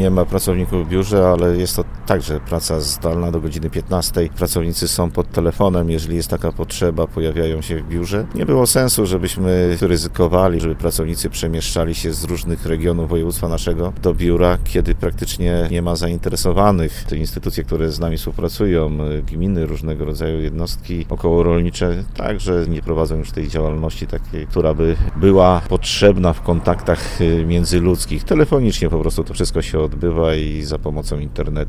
nie ma pracowników w biurze, ale jest to także praca zdalna do godziny 15. Pracownicy są pod telefonem, jeżeli jest taka potrzeba, pojawiają się w biurze. Nie było sensu, żebyśmy ryzykowali, żeby pracownicy przemieszczali się z różnych regionów województwa naszego do biura, kiedy praktycznie nie ma zainteresowanych. Te instytucje, które z nami współpracują, gminy, różnego rodzaju jednostki okołorolnicze, także nie prowadzą już tej działalności takiej, która by była potrzebna w kontaktach międzyludzkich. Telefonicznie po prostu to wszystko się odbywa i za pomocą internetu.